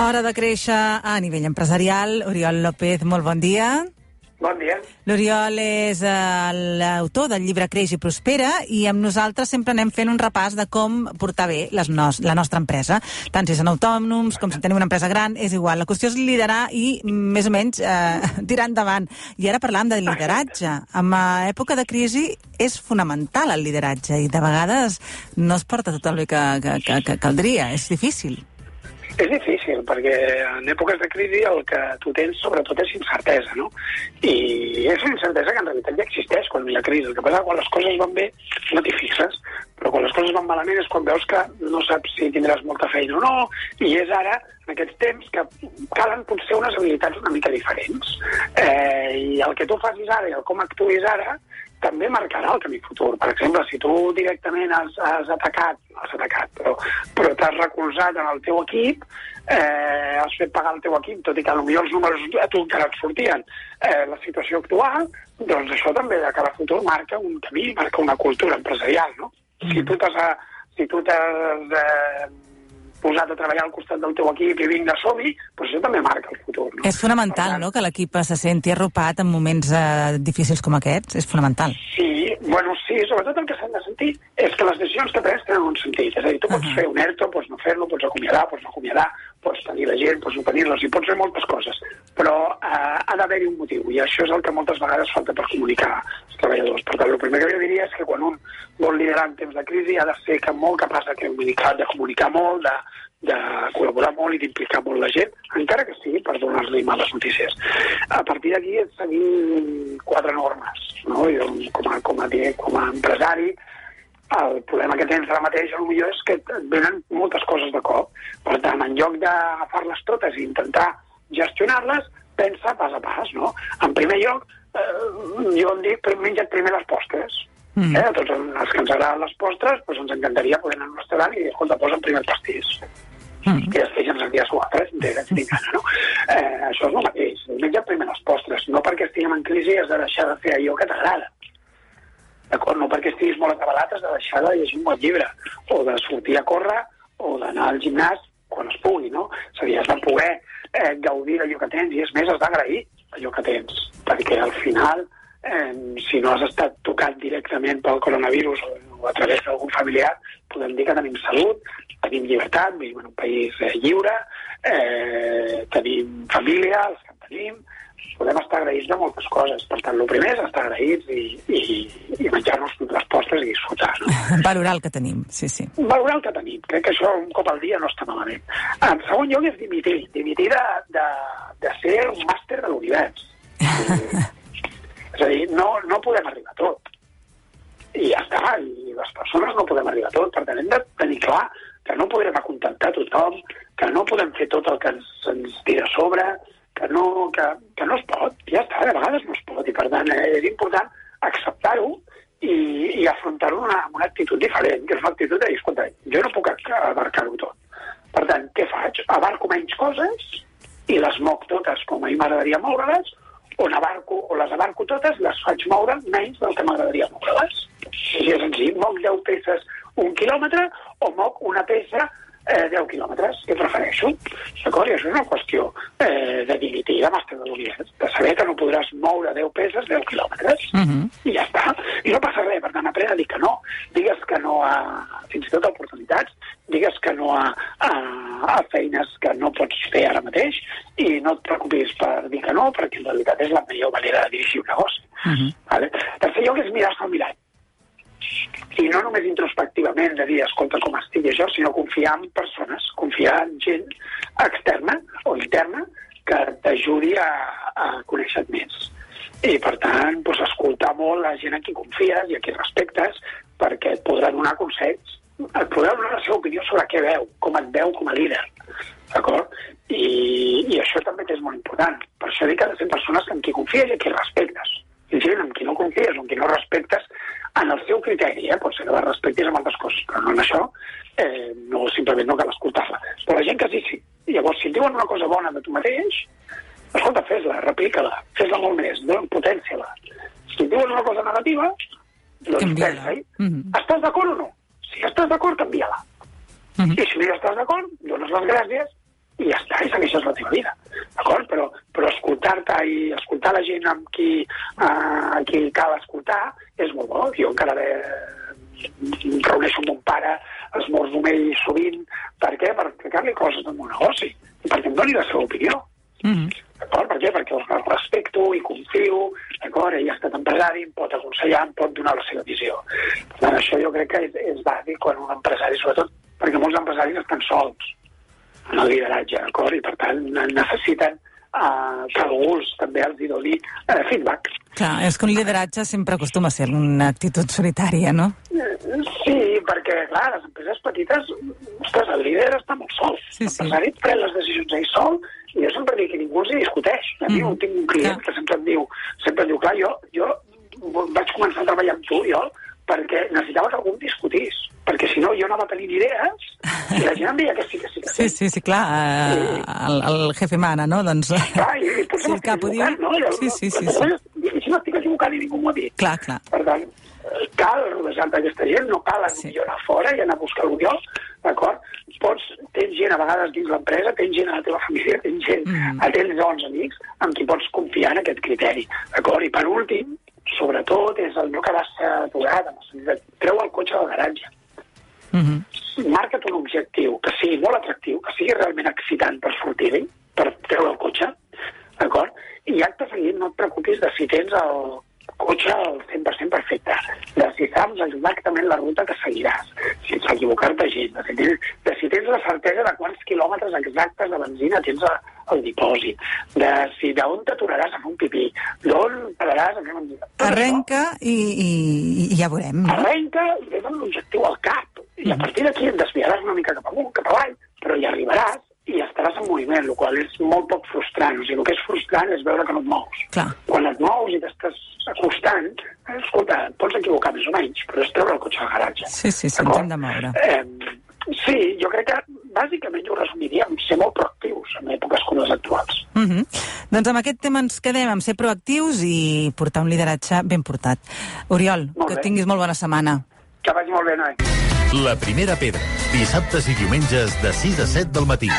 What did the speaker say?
Hora de créixer a nivell empresarial. Oriol López, molt bon dia. Bon dia. L'Oriol és eh, l'autor del llibre Creix i Prospera i amb nosaltres sempre anem fent un repàs de com portar bé les nos la nostra empresa. Tant si són autònoms com si tenim una empresa gran, és igual. La qüestió és liderar i, més o menys, eh, tirar endavant. I ara parlam de lideratge. En època de crisi és fonamental el lideratge i de vegades no es porta tot el bé que, que, que, que caldria. És difícil. És difícil, perquè en èpoques de crisi el que tu tens sobretot és incertesa, no? I és una incertesa que en realitat ja existeix quan hi ha crisi. El que passa quan les coses van bé no t'hi fixes, però quan les coses van malament és quan veus que no saps si tindràs molta feina o no, i és ara, aquests temps, que calen potser unes habilitats una mica diferents. Eh, I el que tu facis ara i el com actuïs ara també marcarà el camí futur. Per exemple, si tu directament has, has atacat, has atacat, però, però t'has recolzat en el teu equip, eh, has fet pagar el teu equip, tot i que potser els números a tu encara et sortien, eh, la situació actual, doncs això també de cara a futur marca un camí, marca una cultura empresarial, no? Mm. Si tu t'has si tu t'has eh, posat a treballar al costat del teu equip i vinga, som-hi, doncs això també marca el futur. No? És fonamental, tant, no?, que l'equip se senti arropat en moments eh, difícils com aquests. És fonamental. Sí, bueno, sí, sobretot el que s'han de sentir és que les decisions que prens tenen un sentit. És a dir, tu pots uh -huh. fer un ERTO, pots no fer-lo, pots acomiadar, pots no acomiadar, pots tenir la gent, pots no tenir-los, i pots fer moltes coses. Però eh, ha d'haver-hi un motiu, i això és el que moltes vegades falta per comunicar als treballadors. Per tant, el primer que jo diria és que quan un vol liderar en temps de crisi ha de ser que molt capaç de comunicar, de comunicar molt, de, de col·laborar molt i d'implicar molt la gent, encara que sigui per donar-li males notícies. A partir d'aquí seguim quatre normes. No? Jo, com, a, com, a, com a empresari, el problema que tens ara mateix potser és que et venen moltes coses de cop. Per tant, en lloc d'agafar-les totes i intentar gestionar-les, pensa pas a pas, no? En primer lloc, eh, jo em dic, menja't primer les postres. Mm. Eh? A tots els que ens agraden les postres, doncs ens encantaria poder anar a un restaurant i dir, escolta, posa'm primer el pastís. Mm. I després ens en dies quatre, de gana, no? Eh, això és el mateix. Menja primer les postres. No perquè estiguem en crisi has de deixar de fer allò que t'agrada. D'acord? No perquè estiguis molt atabalat has de deixar de llegir un bon llibre, o de sortir a córrer, o d'anar al gimnàs pugui, no? És a dir, has de poder eh, gaudir d'allò que tens, i és més, has d'agrair allò que tens, perquè al final, eh, si no has estat tocat directament pel coronavirus o, a través d'algun familiar, podem dir que tenim salut, tenim llibertat, vivim en un país eh, lliure, eh, tenim família, els que en tenim, podem estar agraïts de moltes coses. Per tant, el primer és estar agraïts i, i, i menjar-nos les postres i disfrutar. No? Valorar el que tenim, sí, sí. Valorar el que tenim. Crec que això un cop al dia no està malament. En segon lloc és dimitir. Dimitir de, de, de ser un màster de l'univers. és a dir, no, no podem arribar a tot. I ja està, i les persones no podem arribar a tot. Per tant, hem de tenir clar que no podrem acontentar tothom, que no podem fer tot el que ens, ens tira a sobre, que no, que, que no es pot, ja està, de vegades no es pot, i per tant eh, és important acceptar-ho i, i afrontar-ho amb una, una actitud diferent, que és una actitud de dir, escolta, jo no puc abarcar-ho tot. Per tant, què faig? Abarco menys coses i les moc totes com a mi m'agradaria moure-les, o, abarco, o les abarco totes, les faig moure menys del que m'agradaria moure-les. Així és senzill, moc 10 peces un quilòmetre o moc una peça eh, 10 quilòmetres, que prefereixo. D'acord? I això és una qüestió eh, de dignity, de màster de saber que no podràs moure 10 peses 10 quilòmetres. Uh Mhm. -huh. I ja està. I no passa res, per tant, aprèn a dir que no. Digues que no a, fins i tot a oportunitats, digues que no a, a, a feines que no pots fer ara mateix i no et preocupis per dir que no, perquè en realitat és la millor manera de dirigir un negoci. Uh -huh. Vale? Tercer lloc és mirar-se al mirall i no només introspectivament de dir, escolta, com estic jo, sinó confiar en persones, confiar en gent externa o interna que t'ajudi a, a conèixer més. I, per tant, doncs, escoltar molt la gent a qui confies i a qui respectes perquè et podrà donar consells, et podrà donar la seva opinió sobre què veu, com et veu com a líder. D'acord? I, I això també és molt important. Per això dic que ha de ser persones amb qui confies i a qui respectes. Gent amb qui no confies o amb qui no respectes en el seu criteri, eh? pot ser que la respectis amb altres coses, però no en això, eh, no, simplement no cal escoltar-la. Però la gent que sí, sí. Llavors, si et diuen una cosa bona de tu mateix, escolta, fes-la, replica-la, fes-la molt més, potència-la. Si et diuen una cosa negativa, doncs pensa-hi. Mm -hmm. Estàs d'acord o no? Si estàs d'acord, canvia-la. Mm -hmm. I si no hi estàs d'acord, dones les gràcies i ja està, i segueixes la teva vida. D'acord? Però, però escoltar-te i escoltar la gent amb qui, a qui cal escoltar és molt bo. Jo encara em reuneixo amb mon pare, esmorzo amb ell sovint. Per què? Per explicar-li coses del meu negoci. I perquè em doni la seva opinió. Mm -hmm. D'acord? Per què? Perquè el respecto i confio, d'acord? Ell ha estat empresari, em pot aconsellar, em pot donar la seva visió. Per tant, això jo crec que és, és bàsic quan un empresari, sobretot perquè molts empresaris estan sols en el lideratge, d'acord? I per tant necessiten uh, que algú també els hi doni uh, feedback. Clar, és que un lideratge sempre acostuma a ser una actitud solitària, no? Eh, Sí, perquè, clar, les empreses petites, ostres, el líder està molt sol. Sí, sí. L'empresari pren les decisions ell sol i jo sempre dic que ningú els hi discuteix. A mi Mhm. tinc un client Clar. que sempre em diu, sempre em diu, clar, jo, jo vaig començar a treballar amb tu, jo, perquè necessitava que algú em discutís, perquè si no jo anava tenint idees i la gent em deia que sí, que sí, que Sí, sí, sí, clar, eh, el, el jefe mana, no? Doncs, Clar, i, i potser el m'estic diu... equivocant, no? Sí, sí, sí, sí. I si m'estic equivocant i ningú m'ho ha dit. Clar, clar. Per tant, eh, cal rodejar-te d'aquesta gent, no cal Sí. sí. anar fora i anar a buscar l'unió, d'acord? Pots, tens gent a vegades dins l'empresa, tens gent a la teva família, tens gent, Mm. tens bons amics amb qui pots confiar en aquest criteri, d'acord? I per últim, sobretot, és el no quedar-se aturat, treu el cotxe del garatge Mm -hmm. marca't un objectiu que sigui molt atractiu, que sigui realment excitant per sortir-hi, per treure el cotxe, d'acord? I acte seguit no et preocupis de si tens el cotxe al 100% perfecte, de si saps exactament la ruta que seguiràs, sense equivocar-te gens, de si, tens, de si tens la certesa de quants quilòmetres exactes de benzina tens a, al dipòsit, de si d'on t'aturaràs a fer un pipí, d'on pararàs a fer benzina. Arrenca i, i, i ja veurem, no? arrenca i amb l'objectiu al cap. I a partir d'aquí et desviaràs una mica cap amunt, cap avall, però hi arribaràs i estaràs en moviment, el qual és molt poc frustrant. O sigui, el que és frustrant és veure que no et mous. Clar. Quan et mous i t'estàs acostant, eh, escolta, pots equivocar més o menys, però és treure el cotxe al garatge. Sí, sí, sí, hem de moure. Eh, sí, jo crec que bàsicament ho resumiria en ser molt proactius en èpoques com les actuals. Mm -hmm. Doncs amb aquest tema ens quedem, amb ser proactius i portar un lideratge ben portat. Oriol, Molt que bé. tinguis molt bona setmana. Que vagi molt bé, Noé. La primera pedra, dissabtes i diumenges de 6 a 7 del matí.